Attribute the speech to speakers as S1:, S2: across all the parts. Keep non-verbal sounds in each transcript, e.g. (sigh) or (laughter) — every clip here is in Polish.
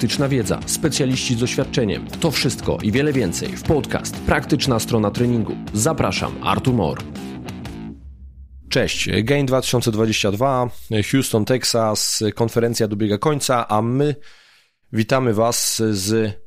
S1: praktyczna wiedza, specjaliści z doświadczeniem. To wszystko i wiele więcej w podcast Praktyczna strona treningu. Zapraszam, Artur Mor. Cześć, Gain 2022, Houston, Texas, konferencja dobiega końca, a my witamy Was z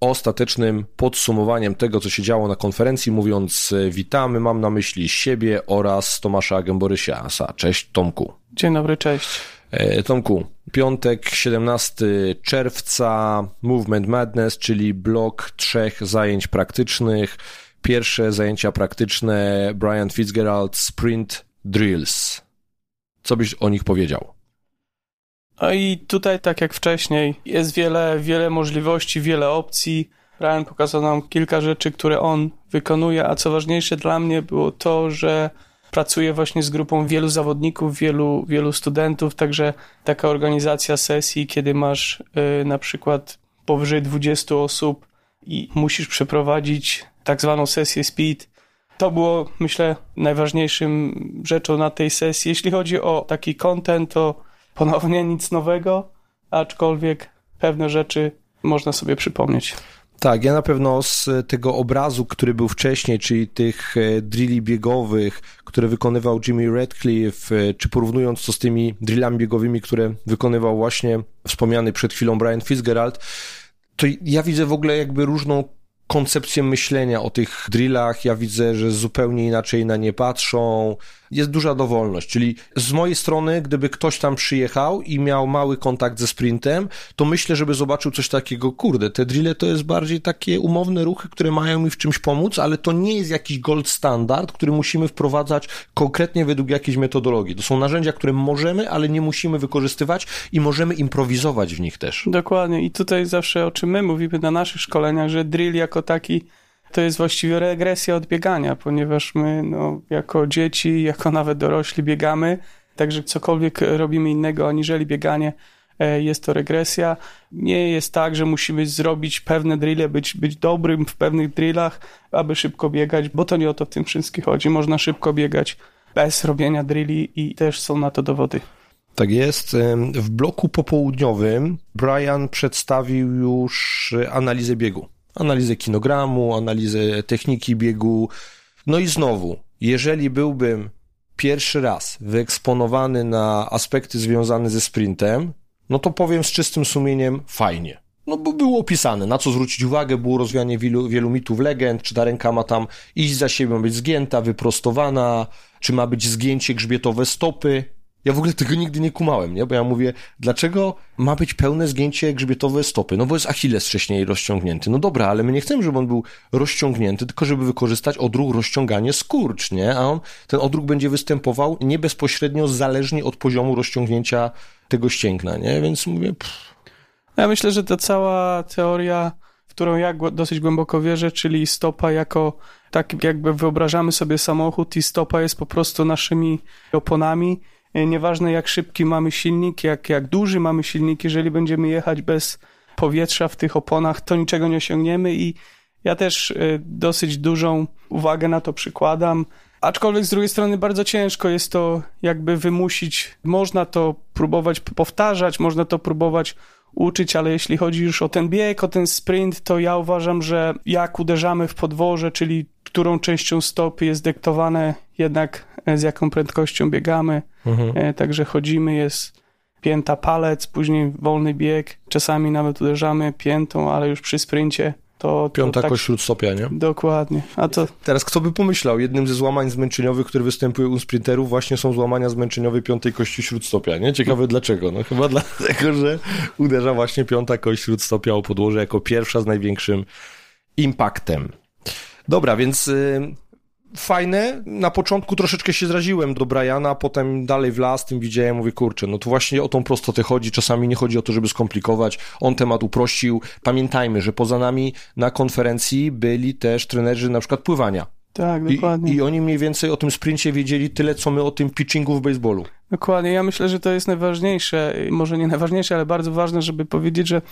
S1: ostatecznym podsumowaniem tego, co się działo na konferencji. Mówiąc witamy, mam na myśli siebie oraz Tomasza Gęborysia. Cześć Tomku.
S2: Dzień dobry, cześć.
S1: E, Tomku, piątek 17 czerwca, Movement Madness, czyli blok trzech zajęć praktycznych. Pierwsze zajęcia praktyczne Brian Fitzgerald Sprint Drills. Co byś o nich powiedział?
S2: No i tutaj, tak jak wcześniej, jest wiele, wiele możliwości, wiele opcji. Brian pokazał nam kilka rzeczy, które on wykonuje, a co ważniejsze dla mnie było to, że pracuje właśnie z grupą wielu zawodników, wielu, wielu studentów, także taka organizacja sesji, kiedy masz y, na przykład powyżej 20 osób i musisz przeprowadzić tak zwaną sesję speed, to było, myślę, najważniejszym rzeczą na tej sesji. Jeśli chodzi o taki content, to ponownie nic nowego, aczkolwiek pewne rzeczy można sobie przypomnieć.
S1: Tak, ja na pewno z tego obrazu, który był wcześniej, czyli tych e, drilli biegowych, które wykonywał Jimmy Radcliffe, e, czy porównując to z tymi drillami biegowymi, które wykonywał właśnie wspomniany przed chwilą Brian Fitzgerald, to ja widzę w ogóle jakby różną koncepcję myślenia o tych drillach. Ja widzę, że zupełnie inaczej na nie patrzą. Jest duża dowolność, czyli z mojej strony, gdyby ktoś tam przyjechał i miał mały kontakt ze sprintem, to myślę, żeby zobaczył coś takiego, kurde, te drille to jest bardziej takie umowne ruchy, które mają mi w czymś pomóc, ale to nie jest jakiś gold standard, który musimy wprowadzać konkretnie według jakiejś metodologii. To są narzędzia, które możemy, ale nie musimy wykorzystywać i możemy improwizować w nich też.
S2: Dokładnie i tutaj zawsze o czym my mówimy na naszych szkoleniach, że drill jako taki to jest właściwie regresja od biegania, ponieważ my no, jako dzieci, jako nawet dorośli biegamy, także cokolwiek robimy innego aniżeli bieganie, e, jest to regresja. Nie jest tak, że musimy zrobić pewne drille, być, być dobrym w pewnych drillach, aby szybko biegać, bo to nie o to w tym wszystkim chodzi. Można szybko biegać bez robienia drilli i też są na to dowody.
S1: Tak jest. W bloku popołudniowym Brian przedstawił już analizę biegu analizę kinogramu, analizę techniki biegu. No i znowu, jeżeli byłbym pierwszy raz wyeksponowany na aspekty związane ze sprintem, no to powiem z czystym sumieniem fajnie. No bo było opisane, na co zwrócić uwagę, było rozwianie wielu, wielu mitów, legend, czy ta ręka ma tam iść za siebie, ma być zgięta, wyprostowana, czy ma być zgięcie grzbietowe stopy. Ja w ogóle tego nigdy nie kumałem, nie? Bo ja mówię, dlaczego ma być pełne zgięcie grzbietowe stopy? No bo jest Achilles wcześniej rozciągnięty. No dobra, ale my nie chcemy, żeby on był rozciągnięty, tylko żeby wykorzystać odruch rozciąganie skurcz, nie? A on, ten odruch będzie występował nie bezpośrednio zależnie od poziomu rozciągnięcia tego ścięgna, nie? Więc mówię... Pff.
S2: Ja myślę, że ta cała teoria, w którą ja dosyć głęboko wierzę, czyli stopa jako tak jakby wyobrażamy sobie samochód i stopa jest po prostu naszymi oponami, nieważne jak szybki mamy silnik, jak, jak duży mamy silnik, jeżeli będziemy jechać bez powietrza w tych oponach, to niczego nie osiągniemy i ja też e, dosyć dużą uwagę na to przykładam. Aczkolwiek z drugiej strony bardzo ciężko jest to jakby wymusić. Można to próbować powtarzać, można to próbować uczyć, ale jeśli chodzi już o ten bieg, o ten sprint, to ja uważam, że jak uderzamy w podwoże, czyli którą częścią stopy jest dyktowane jednak z jaką prędkością biegamy, mhm. E, także chodzimy, jest pięta palec, później wolny bieg, czasami nawet uderzamy piętą, ale już przy sprincie to,
S1: Piąta
S2: tak,
S1: kość śródstopia, nie?
S2: Dokładnie. A to...
S1: Teraz kto by pomyślał, jednym ze złamań zmęczeniowych, które występują u sprinterów, właśnie są złamania zmęczeniowe piątej kości śródstopia, nie? Ciekawe no. dlaczego. No chyba (laughs) dlatego, że uderza właśnie piąta kość śródstopia o podłoże jako pierwsza z największym impaktem. Dobra, więc y, fajne. Na początku troszeczkę się zraziłem do Briana, potem dalej w las, tym widziałem, mówię, kurczę, no to właśnie o tą prostotę chodzi. Czasami nie chodzi o to, żeby skomplikować. On temat uprościł. Pamiętajmy, że poza nami na konferencji byli też trenerzy na przykład pływania.
S2: Tak, dokładnie.
S1: I, I, oni mniej więcej o tym sprincie wiedzieli tyle, co my o tym pitchingu w baseballu.
S2: Dokładnie. Ja myślę, że to jest najważniejsze, może nie najważniejsze, ale bardzo ważne, żeby powiedzieć, że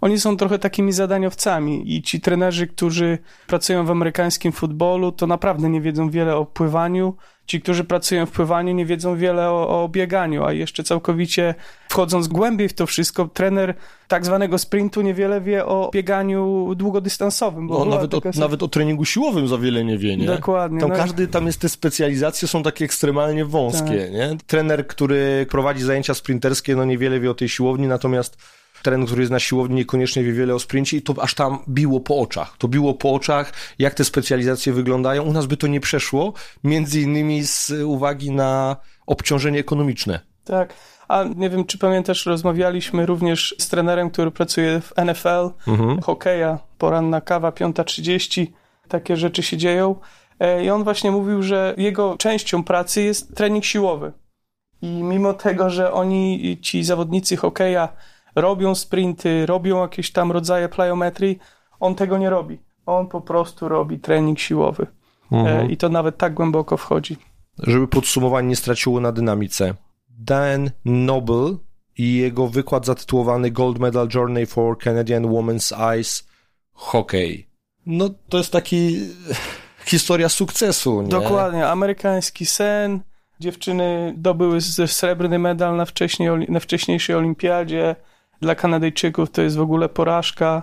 S2: oni są trochę takimi zadaniowcami i ci trenerzy, którzy pracują w amerykańskim futbolu, to naprawdę nie wiedzą wiele o pływaniu, ci, którzy pracują w pływaniu, nie wiedzą wiele o, o bieganiu, a jeszcze całkowicie wchodząc głębiej w to wszystko, trener tak zwanego sprintu niewiele wie o bieganiu długodystansowym.
S1: Bo no, nawet, o, nawet o treningu siłowym za wiele nie wie, nie?
S2: Dokładnie.
S1: Tam
S2: no.
S1: każdy, tam jest te specjalizacje są takie ekstremalnie wąskie, tak. nie? Trener, który prowadzi zajęcia sprinterskie, no niewiele wie o tej siłowni, natomiast trener, który jest na siłowni, niekoniecznie wie wiele o sprincie i to aż tam biło po oczach. To biło po oczach, jak te specjalizacje wyglądają. U nas by to nie przeszło, między innymi z uwagi na obciążenie ekonomiczne.
S2: Tak. A nie wiem, czy pamiętasz, rozmawialiśmy również z trenerem, który pracuje w NFL, mhm. hokeja, poranna kawa, 5.30, takie rzeczy się dzieją. E, I on właśnie mówił, że jego częścią pracy jest trening siłowy. I mimo tego, że oni, ci zawodnicy hokeja, robią sprinty, robią jakieś tam rodzaje plyometrii, on tego nie robi. On po prostu robi trening siłowy. Mhm. E, I to nawet tak głęboko wchodzi.
S1: Żeby podsumowanie nie straciło na dynamice. Dan Noble i jego wykład zatytułowany Gold Medal Journey for Canadian Women's Ice Hockey. No to jest taki (laughs) historia sukcesu, nie?
S2: Dokładnie, amerykański sen. Dziewczyny dobyły srebrny medal na, wcześniej, na wcześniejszej olimpiadzie. Dla Kanadyjczyków to jest w ogóle porażka.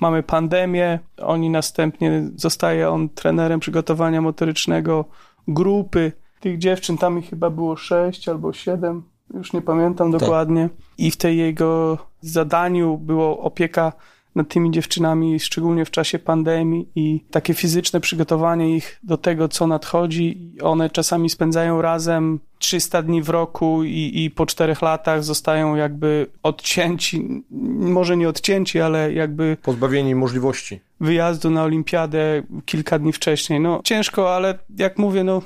S2: Mamy pandemię. Oni następnie zostaje on trenerem przygotowania motorycznego grupy tych dziewczyn. Tam ich chyba było sześć albo siedem. Już nie pamiętam tak. dokładnie. I w tej jego zadaniu było opieka nad tymi dziewczynami, szczególnie w czasie pandemii i takie fizyczne przygotowanie ich do tego, co nadchodzi. One czasami spędzają razem 300 dni w roku i, i po czterech latach zostają jakby odcięci, może nie odcięci, ale jakby...
S1: Pozbawieni możliwości.
S2: Wyjazdu na olimpiadę kilka dni wcześniej. No ciężko, ale jak mówię, no...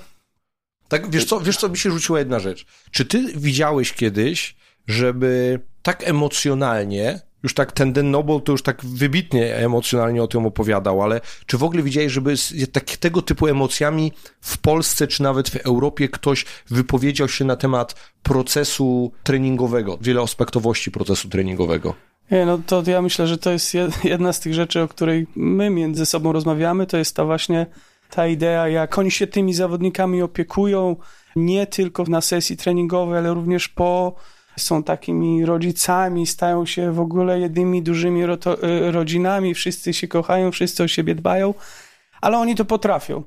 S1: Tak, wiesz co, wiesz co mi się rzuciła jedna rzecz. Czy ty widziałeś kiedyś, żeby tak emocjonalnie już tak ten Den Noble to już tak wybitnie emocjonalnie o tym opowiadał, ale czy w ogóle widziałeś, żeby z tak, tego typu emocjami w Polsce czy nawet w Europie ktoś wypowiedział się na temat procesu treningowego, wieloaspektowości procesu treningowego?
S2: Nie, no to ja myślę, że to jest (laughs) jedna z tych rzeczy, o której my między sobą rozmawiamy, to jest ta właśnie ta idea, jak oni się tymi zawodnikami opiekują, nie tylko na sesji treningowej, ale również po są takimi rodzicami, stają się w ogóle jednymi dużymi y, rodzinami, wszyscy się kochają, wszyscy o siebie dbają, ale oni to potrafią.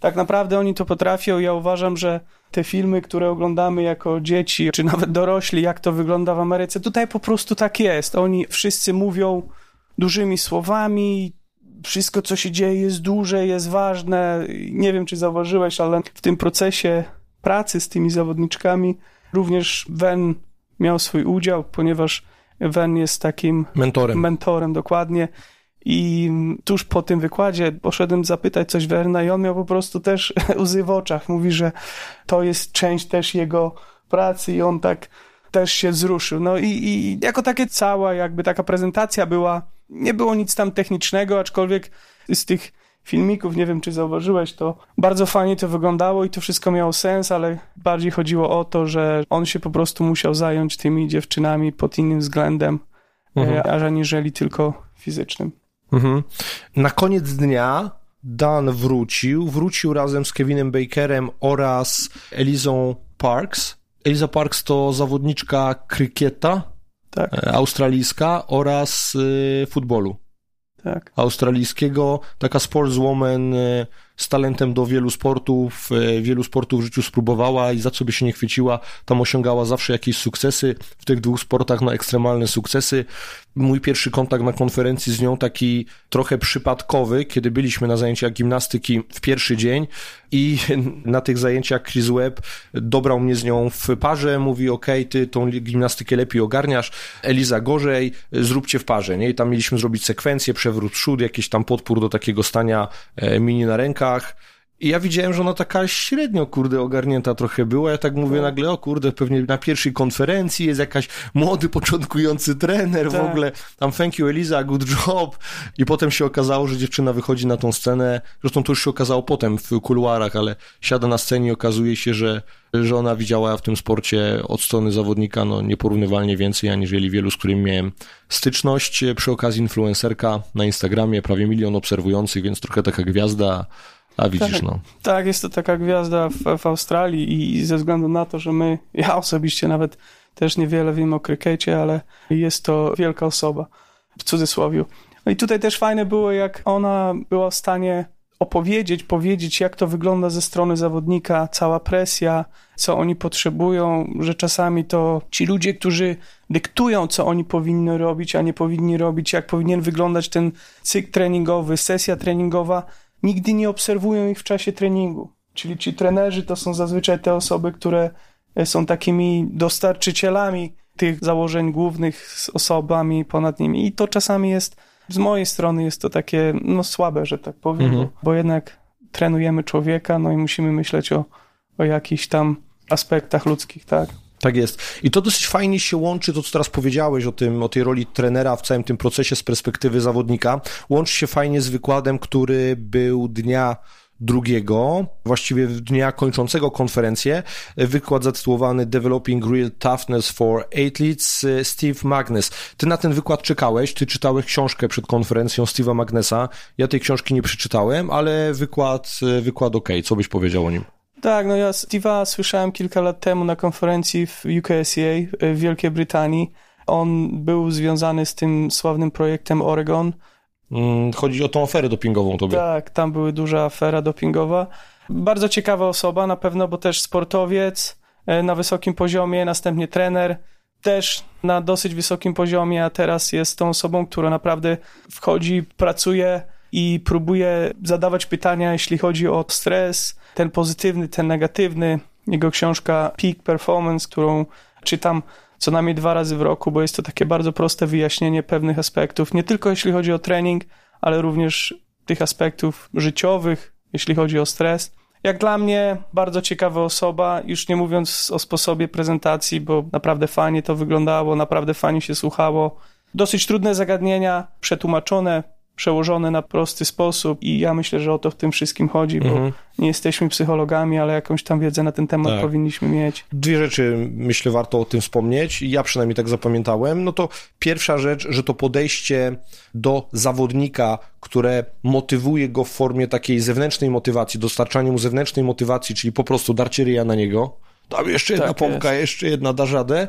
S2: Tak naprawdę oni to potrafią. Ja uważam, że te filmy, które oglądamy jako dzieci, czy nawet dorośli, jak to wygląda w Ameryce, tutaj po prostu tak jest. Oni wszyscy mówią dużymi słowami, wszystko, co się dzieje, jest duże, jest ważne. Nie wiem, czy zauważyłeś, ale w tym procesie pracy z tymi zawodniczkami również Wen miał swój udział, ponieważ Wen jest takim
S1: mentorem.
S2: mentorem dokładnie. I tuż po tym wykładzie poszedłem zapytać coś Werna i on miał po prostu też (laughs) łzy w oczach. Mówi, że to jest część też jego pracy i on tak też się wzruszył. No i, i jako takie cała jakby taka prezentacja była, nie było nic tam technicznego, aczkolwiek z tych filmików, nie wiem czy zauważyłeś, to bardzo fajnie to wyglądało i to wszystko miało sens, ale bardziej chodziło o to, że on się po prostu musiał zająć tymi dziewczynami pod innym względem, mhm. aniżeli tylko fizycznym.
S1: Mhm. Na koniec dnia Dan wrócił, wrócił razem z Kevinem Bakerem oraz Elizą Parks. Eliza Parks to zawodniczka krykieta tak. E, australijska oraz y, futbolu
S2: tak.
S1: australijskiego. Taka sportswoman e, z talentem do wielu sportów, e, wielu sportów w życiu spróbowała i za co by się nie chwyciła, tam osiągała zawsze jakieś sukcesy. W tych dwóch sportach na ekstremalne sukcesy. Mój pierwszy kontakt na konferencji z nią taki trochę przypadkowy, kiedy byliśmy na zajęciach gimnastyki w pierwszy dzień i (laughs) na tych zajęciach Chris Webb dobrał mnie z nią w parze, mówi ok, ty tą gimnastykę lepiej ogarniasz, Eliza gorzej, zróbcie w parze, nie? I tam mieliśmy zrobić sekwencję, przewrót przód, jakiś tam podpór do takiego stania e, mini na rękach, i ja widziałem, że ona taka średnio, kurde, ogarnięta trochę była. Ja tak mówię no. nagle, o kurde, pewnie na pierwszej konferencji jest jakaś młody, początkujący trener tak. w ogóle. Tam thank you Eliza, good job. I potem się okazało, że dziewczyna wychodzi na tą scenę. Zresztą to już się okazało potem w kuluarach, ale siada na scenie i okazuje się, że, że ona widziała w tym sporcie od strony zawodnika no, nieporównywalnie więcej, aniżeli wielu, z którymi miałem styczność. Przy okazji influencerka na Instagramie, prawie milion obserwujących, więc trochę taka gwiazda A widzisz,
S2: tak,
S1: no.
S2: Tak, jest to taka gwiazda w, w Australii i ze względu na to, że my, (laughs) ja osobiście nawet też niewiele wiem o krykecie, ale jest to wielka osoba, w cudzysłowie. No i tutaj też fajne było, jak ona była w stanie opowiedzieć, powiedzieć, jak to wygląda ze strony zawodnika, cała presja, co oni potrzebują, że czasami to ci ludzie, którzy dyktują, co oni powinni robić, a nie powinni robić, jak powinien wyglądać ten cykl treningowy, sesja treningowa, nigdy nie obserwują ich w czasie treningu. Czyli ci trenerzy to są zazwyczaj te osoby, które są takimi dostarczycielami tych założeń głównych z osobami ponad nimi. I to czasami jest, z mojej strony jest to takie, no słabe, że tak powiem, mhm. bo jednak trenujemy człowieka, no i musimy myśleć o, o jakichś tam aspektach ludzkich, tak?
S1: Tak jest. I to dosyć fajnie się łączy, to co teraz powiedziałeś o tym, o tej roli trenera w całym tym procesie z perspektywy zawodnika. Łączy się fajnie z wykładem, który był dnia drugiego, właściwie dnia kończącego konferencję, wykład zatytułowany Developing Real Toughness for Athletes Steve Magnus. Ty na ten wykład czekałeś, ty czytałeś książkę przed konferencją Steve'a Magnesa. Ja tej książki nie przeczytałem, ale wykład, wykład ok. Co byś powiedział o nim?
S2: Tak, no ja Steve'a słyszałem kilka lat temu na konferencji w UKSA w Wielkiej Brytanii. On był związany z tym sławnym projektem Oregon.
S1: Mm, chodzi o tą aferę dopingową tobie.
S2: Tak, tam była duża afera dopingowa. Bardzo ciekawa osoba na pewno, bo też sportowiec e, na wysokim poziomie, następnie trener też na dosyć wysokim poziomie, a teraz jest tą osobą, która naprawdę wchodzi, pracuje i próbuje zadawać pytania, jeśli chodzi o stres, ten pozytywny, ten negatywny. Jego książka Peak Performance, którą czytam co najmniej dwa razy w roku, bo jest to takie bardzo proste wyjaśnienie pewnych aspektów, nie tylko jeśli chodzi o trening, ale również tych aspektów życiowych, jeśli chodzi o stres. Jak dla mnie bardzo ciekawa osoba, już nie mówiąc o sposobie prezentacji, bo naprawdę fajnie to wyglądało, naprawdę fajnie się słuchało. Dosyć trudne zagadnienia, przetłumaczone, przełożone na prosty sposób i ja myślę, że o to w tym wszystkim chodzi, bo mhm. nie jesteśmy psychologami, ale jakąś tam wiedzę na ten temat tak. powinniśmy mieć.
S1: Dwie rzeczy myślę warto o tym wspomnieć ja przynajmniej tak zapamiętałem. No to pierwsza rzecz, że to podejście do zawodnika, które motywuje go w formie takiej zewnętrznej motywacji, dostarczanie mu zewnętrznej motywacji, czyli po prostu darcie ryja na niego, tam jeszcze jedna tak pompka, jest. jeszcze jedna da żadę,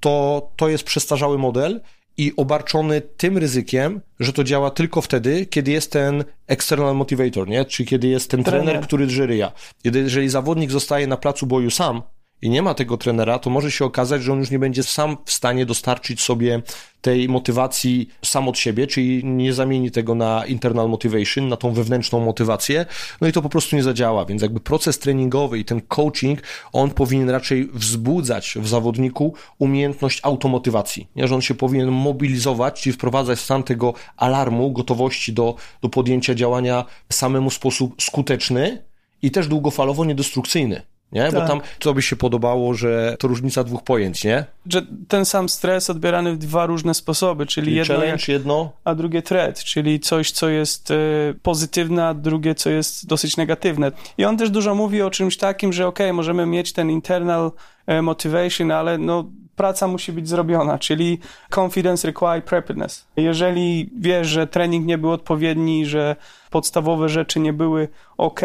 S1: to, to jest przestarzały model i obarczony tym ryzykiem, że to działa tylko wtedy, kiedy jest ten external motivator, nie? Czyli kiedy jest ten trener, trener który drży ryja. Jeżeli zawodnik zostaje na placu boju sam, i nie ma tego trenera, to może się okazać, że on już nie będzie sam w stanie dostarczyć sobie tej motywacji sam od siebie, czyli nie zamieni tego na internal motivation, na tą wewnętrzną motywację, no i to po prostu nie zadziała, więc jakby proces treningowy i ten coaching, on powinien raczej wzbudzać w zawodniku umiejętność automotywacji, nie? że on się powinien mobilizować, czyli wprowadzać w stan tego alarmu, gotowości do, do podjęcia działania samemu w sposób skuteczny i też długofalowo niedestrukcyjny nie? Tak. Bo tam co by się podobało, że to różnica dwóch pojęć, nie?
S2: Że ten sam stres odbierany w dwa różne sposoby, czyli, czyli jedno,
S1: challenge, jedno,
S2: a drugie threat, czyli coś, co jest y, pozytywne, a drugie, co jest dosyć negatywne. I on też dużo mówi o czymś takim, że ok, możemy mieć ten internal e, motivation, ale no praca musi być zrobiona, czyli confidence require preparedness. Jeżeli wiesz, że trening nie był odpowiedni, że podstawowe rzeczy nie były ok,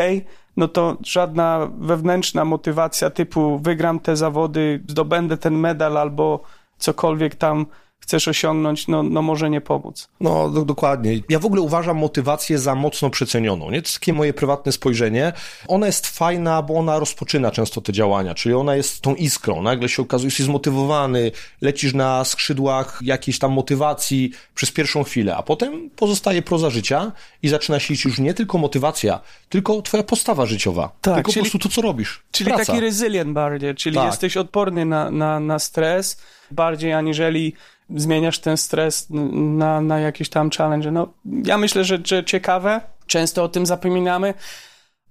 S2: no to żadna wewnętrzna motywacja typu wygram te zawody, zdobędę ten medal albo cokolwiek tam chcesz osiągnąć, no, no może nie pomóc.
S1: No, do, dokładnie. Ja w ogóle uważam motywację za mocno przecenioną. Nie? To jest takie moje prywatne spojrzenie. Ona jest fajna, bo ona rozpoczyna często te działania, czyli ona jest tą iskrą. Nagle się okazuje, że jesteś zmotywowany, lecisz na skrzydłach jakiejś tam motywacji przez pierwszą chwilę, a potem pozostaje proza życia i zaczyna się już nie tylko motywacja, tylko twoja postawa życiowa. Tak, tylko czyli, po prostu to, co robisz.
S2: Czyli Praca. taki resilient bardziej, czyli tak. jesteś odporny na, na, na stres bardziej aniżeli zmieniasz ten stres na, na jakieś tam challenge. No, ja myślę, że, że ciekawe, często o tym zapominamy,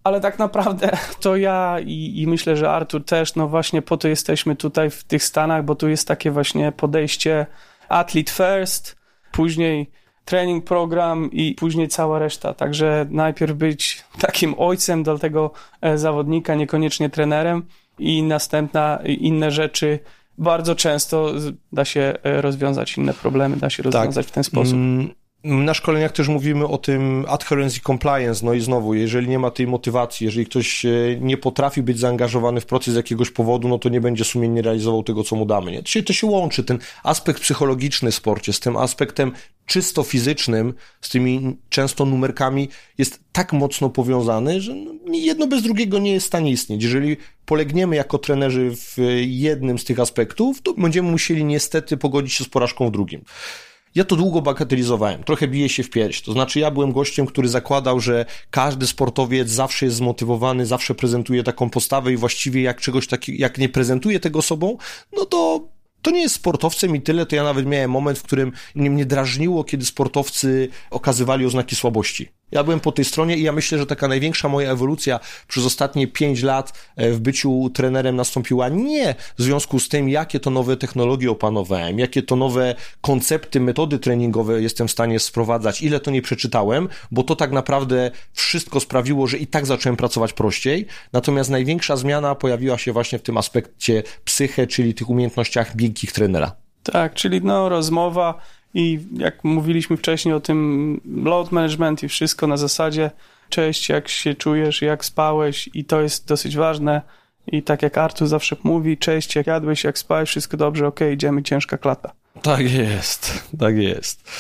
S2: ale tak naprawdę (laughs) to ja i, i, myślę, że Artur też, no właśnie po to jesteśmy tutaj w tych Stanach, bo tu jest takie właśnie podejście athlete first, później training program i później cała reszta. Także najpierw być takim ojcem dla tego e, zawodnika, niekoniecznie trenerem i następna inne rzeczy bardzo często da się e, rozwiązać inne problemy, da się tak. rozwiązać tak. w ten sposób.
S1: Na szkoleniach też mówimy o tym adherence i compliance, no i znowu, jeżeli nie ma tej motywacji, jeżeli ktoś e, nie potrafi być zaangażowany w proces z jakiegoś powodu, no to nie będzie sumiennie realizował tego, co mu damy. Nie? Się, to się łączy, ten aspekt psychologiczny w sporcie z tym aspektem czysto fizycznym, z tymi często numerkami jest tak mocno powiązany, że no, jedno bez drugiego nie jest w stanie istnieć. Jeżeli polegniemy jako trenerzy w jednym z tych aspektów, to będziemy musieli niestety pogodzić się z porażką w drugim. Ja to długo bagatelizowałem, trochę bije się w pierś. To znaczy, ja byłem gościem, który zakładał, że każdy sportowiec zawsze jest zmotywowany, zawsze prezentuje taką postawę i właściwie jak czegoś takiego, jak nie prezentuje tego sobą, no to to nie jest sportowcem i tyle, to ja nawet miałem moment, w którym mnie drażniło, kiedy sportowcy okazywali oznaki słabości. Ja byłem po tej stronie i ja myślę, że taka największa moja ewolucja przez ostatnie pięć lat e, w byciu trenerem nastąpiła nie w związku z tym, jakie to nowe technologie opanowałem, jakie to nowe koncepty, metody treningowe jestem w stanie sprowadzać, ile to nie przeczytałem, bo to tak naprawdę wszystko sprawiło, że i tak zacząłem pracować prościej. Natomiast największa zmiana pojawiła się właśnie w tym aspekcie psyche, czyli tych umiejętnościach miękkich trenera.
S2: Tak, czyli no rozmowa i jak mówiliśmy wcześniej o tym load management i wszystko na zasadzie cześć, jak się czujesz, jak spałeś i to jest dosyć ważne. I tak jak Artur zawsze mówi, cześć, jak jadłeś, jak spałeś, wszystko dobrze, ok, idziemy, ciężka klata.
S1: Tak jest, tak jest.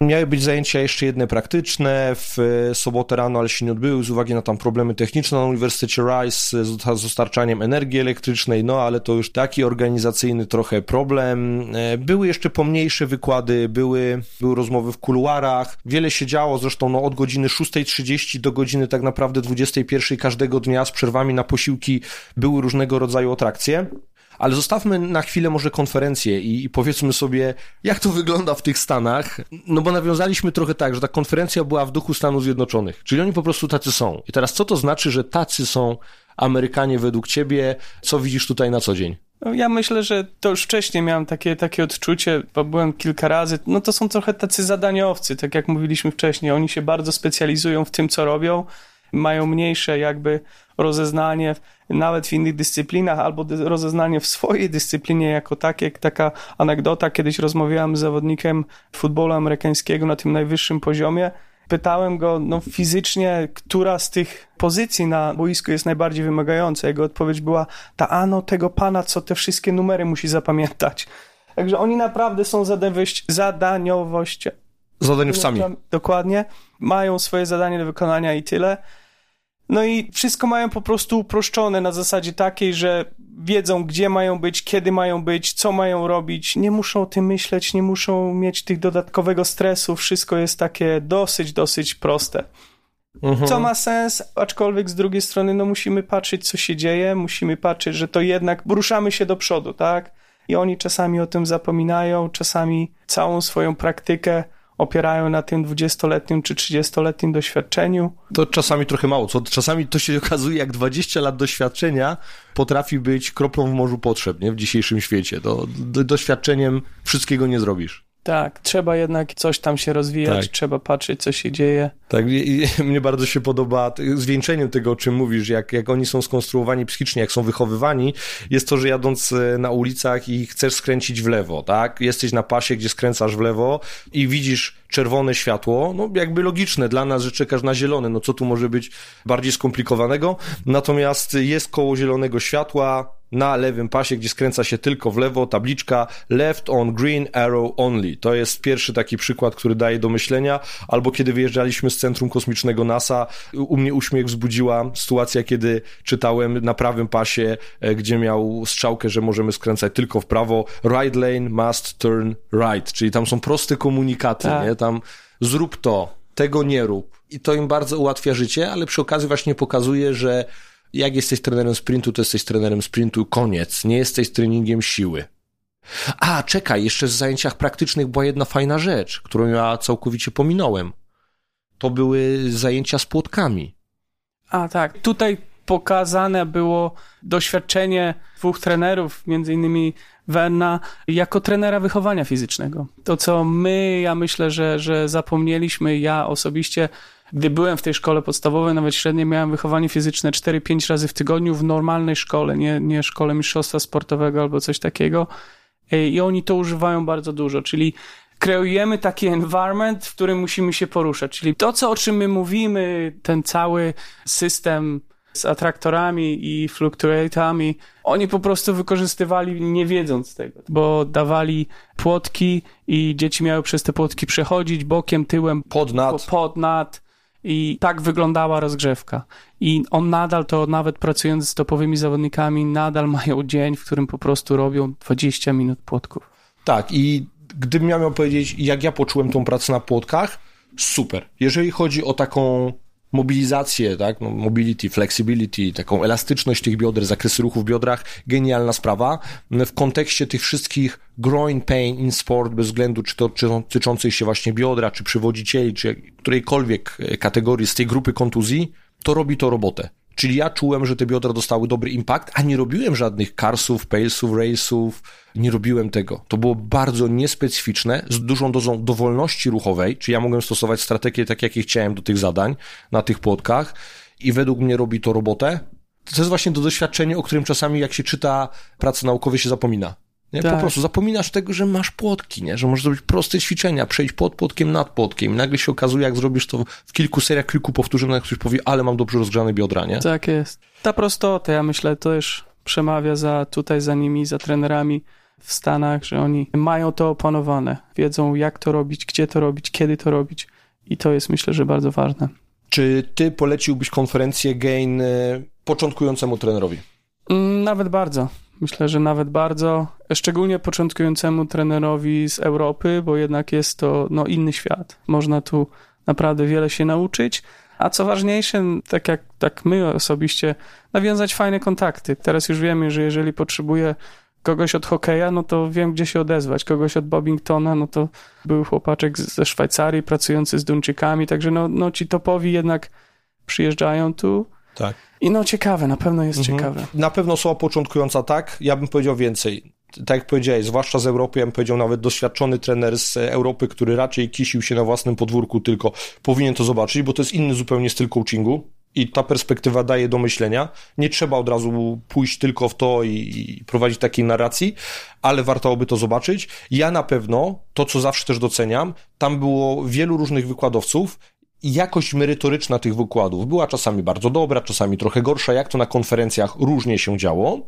S1: Miały być zajęcia jeszcze jedne praktyczne w sobotę rano, ale się nie odbyły z uwagi na tam problemy techniczne na Uniwersytecie Rice z dostarczaniem energii elektrycznej, no ale to już taki organizacyjny trochę problem. E, były jeszcze pomniejsze wykłady, były, były rozmowy w kuluarach, wiele się działo, zresztą no, od godziny 6.30 do godziny tak naprawdę 21 każdego dnia z przerwami na posiłki były różnego rodzaju atrakcje. Ale zostawmy na chwilę może konferencję i, powiedzmy sobie, jak to wygląda w tych Stanach. No bo nawiązaliśmy trochę tak, że ta konferencja była w duchu Stanów Zjednoczonych, czyli oni po prostu tacy są. I teraz co to znaczy, że tacy są Amerykanie według ciebie? Co widzisz tutaj na co dzień?
S2: No, ja myślę, że to już wcześniej miałem takie, takie odczucie, bo byłem kilka razy. No to są trochę tacy zadaniowcy, tak jak mówiliśmy wcześniej. Oni się bardzo specjalizują w tym, co robią mają mniejsze jakby rozeznanie nawet w innych dyscyplinach, albo rozeznanie w swojej dyscyplinie jako takie. Taka anegdota, kiedyś rozmawiałem z zawodnikiem futbolu amerykańskiego na tym najwyższym poziomie. Pytałem go no, fizycznie, która z tych pozycji na boisku jest najbardziej wymagająca. Jego odpowiedź była ta, ano tego pana, co te wszystkie numery musi zapamiętać. Także oni naprawdę są zadaniowość.
S1: Zadaniowcami.
S2: Dokładnie. Mają swoje zadanie do wykonania i tyle. No i wszystko mają po prostu uproszczone na zasadzie takiej, że wiedzą, gdzie mają być, kiedy mają być, co mają robić. Nie muszą o tym myśleć, nie muszą mieć tych dodatkowego stresu. Wszystko jest takie dosyć, dosyć proste. Mhm. Co ma sens, aczkolwiek z drugiej strony, no musimy patrzeć, co się dzieje, musimy patrzeć, że to jednak ruszamy się do przodu, tak? I oni czasami o tym zapominają, czasami całą swoją praktykę opierają na tym 20-letnim czy 30-letnim doświadczeniu.
S1: To czasami trochę mało, co czasami to się (laughs) okazuje, jak 20 lat doświadczenia potrafi być kroplą w morzu potrzeb nie? w dzisiejszym świecie. To doświadczeniem wszystkiego nie zrobisz.
S2: Tak, trzeba jednak coś tam się rozwijać, tak. trzeba patrzeć, co się dzieje.
S1: Tak, i, i (laughs) mnie bardzo się podoba zwieńczeniem tego, o czym mówisz, jak, jak oni są skonstruowani psychicznie, jak są wychowywani, jest to, że jadąc e, na ulicach i chcesz skręcić w lewo, tak? Jesteś na pasie, gdzie skręcasz w lewo i widzisz czerwone światło, no jakby logiczne dla nas, że czekasz na zielone, no co tu może być bardziej skomplikowanego, natomiast jest koło zielonego światła, na lewym pasie, gdzie skręca się tylko w lewo, tabliczka left on green arrow only. To jest pierwszy taki przykład, który daje do myślenia, albo kiedy wyjeżdżaliśmy z Centrum Kosmicznego NASA, u mnie uśmiech wzbudziła sytuacja, kiedy czytałem na prawym pasie, e, gdzie miał strzałkę, że możemy skręcać tylko w prawo, right lane must turn right, czyli tam są proste komunikaty, tak. nie? Tam zrób to, tego nie rób. I to im bardzo ułatwia życie, ale przy okazji właśnie pokazuje, że jak jesteś trenerem sprintu, to jesteś trenerem sprintu, koniec. Nie jesteś treningiem siły. A, czekaj, jeszcze w zajęciach praktycznych była jedna fajna rzecz, którą ja całkowicie pominąłem. To były zajęcia z płotkami.
S2: A, tak. Tutaj pokazane było doświadczenie dwóch trenerów, między innymi Werna, jako trenera wychowania fizycznego. To, co my, ja myślę, że, że zapomnieliśmy, ja osobiście gdy byłem w tej szkole podstawowej, nawet średniej, miałem wychowanie fizyczne 4-5 razy w tygodniu w normalnej szkole, nie, nie szkole mistrzostwa sportowego albo coś takiego. I oni to używają bardzo dużo, czyli kreujemy taki environment, w którym musimy się poruszać. Czyli to, co, o czym my mówimy, ten cały system z atraktorami i fluktuatami, oni po prostu wykorzystywali nie wiedząc tego, bo dawali płotki i dzieci miały przez te płotki przechodzić bokiem, tyłem,
S1: pod nad.
S2: pod nad i tak wyglądała rozgrzewka. I on nadal to, nawet pracując z topowymi zawodnikami, nadal mają dzień, w którym po prostu robią 20 minut płotków.
S1: Tak, i gdybym miał powiedzieć, jak ja poczułem tą pracę na płotkach, super. Jeżeli chodzi o taką mobilizację, tak, no, mobility, flexibility, taką elastyczność tych bioder, zakresy ruchu w biodrach, genialna sprawa. W kontekście tych wszystkich growing pain in sport, bez względu czy to czy tyczących się właśnie biodra, czy przywodzicieli, czy którejkolwiek kategorii z tej grupy kontuzji, to robi to robotę. Czyli ja czułem, że te biodra dostały dobry impact, a nie robiłem żadnych carsów, palesów, race'ów, nie robiłem tego. To było bardzo niespecyficzne, z dużą dozą dowolności ruchowej, czyli ja mogłem stosować strategię tak, jakie chciałem do tych zadań na tych płotkach i według mnie robi to robotę. To jest właśnie to doświadczenie, o którym czasami jak się czyta prace naukowe się zapomina. Nie? Tak. Po prostu zapominasz tego, że masz płotki, nie? że możesz zrobić proste ćwiczenia, przejść pod płotkiem, nad płotkiem i nagle się okazuje, jak zrobisz to w kilku seriach, kilku powtórzeń, ktoś powie, ale mam dobrze rozgrzane biodra, nie?
S2: Tak jest. Ta prostota, ja myślę, to też przemawia za tutaj za nimi, za trenerami w Stanach, że oni mają to opanowane, wiedzą jak to robić, gdzie to robić, kiedy to robić i to jest myślę, że bardzo ważne.
S1: Czy ty poleciłbyś konferencję Gain y, początkującemu trenerowi?
S2: Mm, nawet bardzo. Myślę, że nawet bardzo, szczególnie początkującemu trenerowi z Europy, bo jednak jest to no, inny świat. Można tu naprawdę wiele się nauczyć. A co ważniejsze, tak jak tak my osobiście, nawiązać fajne kontakty. Teraz już wiemy, że jeżeli potrzebuję kogoś od hokeja, no to wiem, gdzie się odezwać. Kogoś od Bobingtona, no to był chłopaczek ze Szwajcarii pracujący z Duńczykami, także no, no ci topowi jednak przyjeżdżają tu.
S1: Tak.
S2: I no ciekawe, na pewno jest mhm. ciekawe.
S1: Na pewno są początkująca tak, ja bym powiedział więcej. Tak jak powiedziałeś, zwłaszcza z Europy, ja bym powiedział nawet doświadczony trener z Europy, który raczej kisił się na własnym podwórku, tylko powinien to zobaczyć, bo to jest inny zupełnie styl coachingu i ta perspektywa daje do myślenia. Nie trzeba od razu pójść tylko w to i, i, prowadzić takiej narracji, ale warto by to zobaczyć. Ja na pewno, to co zawsze też doceniam, tam było wielu różnych wykładowców jakość merytoryczna tych wykładów była czasami bardzo dobra, czasami trochę gorsza, jak to na konferencjach różnie się działo.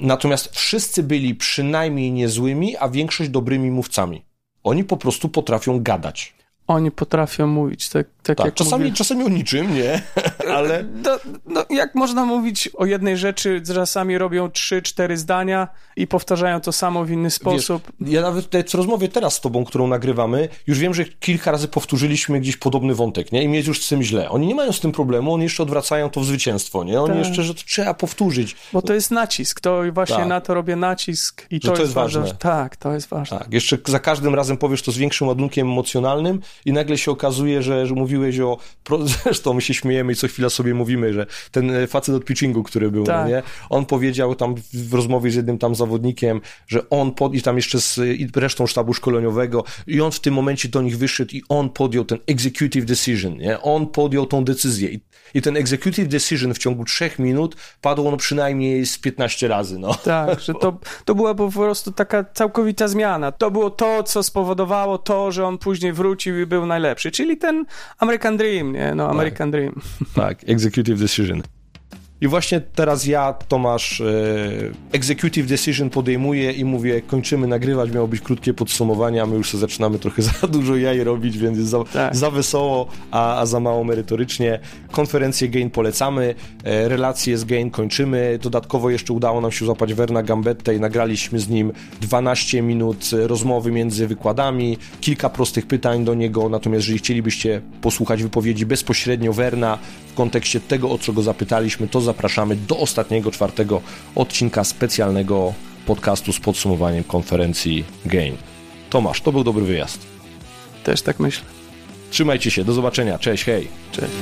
S1: Natomiast wszyscy byli przynajmniej niezłymi, a większość dobrymi mówcami. Oni po prostu potrafią gadać.
S2: Oni potrafią mówić, tak, tak, tak jak
S1: czasami,
S2: mówię.
S1: czasami o niczym, nie? (laughs) Ale...
S2: No, no, jak można mówić o jednej rzeczy, czasami robią trzy, cztery zdania i powtarzają to samo w inny sposób.
S1: Wiesz, ja nawet w rozmowie teraz z tobą, którą nagrywamy, już wiem, że kilka razy powtórzyliśmy gdzieś podobny wątek, nie? I mi jest już z tym źle. Oni nie mają z tym problemu, oni jeszcze odwracają to w zwycięstwo, nie? Oni tak. jeszcze, że to trzeba powtórzyć.
S2: Bo to jest nacisk, to właśnie tak. na to robię nacisk i to, to, jest, ważne. ważne. Tak, to jest ważne.
S1: Tak, jeszcze za każdym razem powiesz to z większym ładunkiem emocjonalnym i nagle się okazuje, że, że mówiłeś o, (laughs) zresztą my się śmiejemy i co chwila sobie mówimy, że ten e, facet od pitchingu, który był, no tak. nie? On powiedział tam w rozmowie z jednym tam zawodnikiem, że on pod, i tam jeszcze z resztą sztabu szkoleniowego i on w tym momencie do nich wyszedł i on podjął ten executive decision, nie? On podjął tą decyzję i, i ten executive decision w ciągu trzech minut padło no przynajmniej z 15 razy, no.
S2: Tak, (laughs) że to, to była po prostu taka całkowita zmiana. To było to, co spowodowało to, że on później wrócił i był najlepszy, czyli ten American Dream, nie? No, American tak. Dream.
S1: Tak, executive decision. I właśnie teraz ja, Tomasz, e, executive decision podejmuję i mówię, kończymy nagrywać, miało być krótkie podsumowanie, a my już zaczynamy trochę (laughs) za dużo jaj robić, więc za, tak. za wesoło, a, a, za mało merytorycznie. Konferencję Gain polecamy, e, relacje z Gain kończymy. Dodatkowo jeszcze udało nam się złapać Werna Gambetta i nagraliśmy z nim 12 minut rozmowy między wykładami, kilka prostych pytań do niego, natomiast jeżeli chcielibyście posłuchać wypowiedzi bezpośrednio Werna w kontekście tego, o co go zapytaliśmy, to zapraszamy do ostatniego, czwartego odcinka specjalnego podcastu z podsumowaniem konferencji Gain. Tomasz, to był dobry wyjazd.
S2: Też tak myślę.
S1: Trzymajcie się, do zobaczenia. Cześć, hej.
S2: Cześć.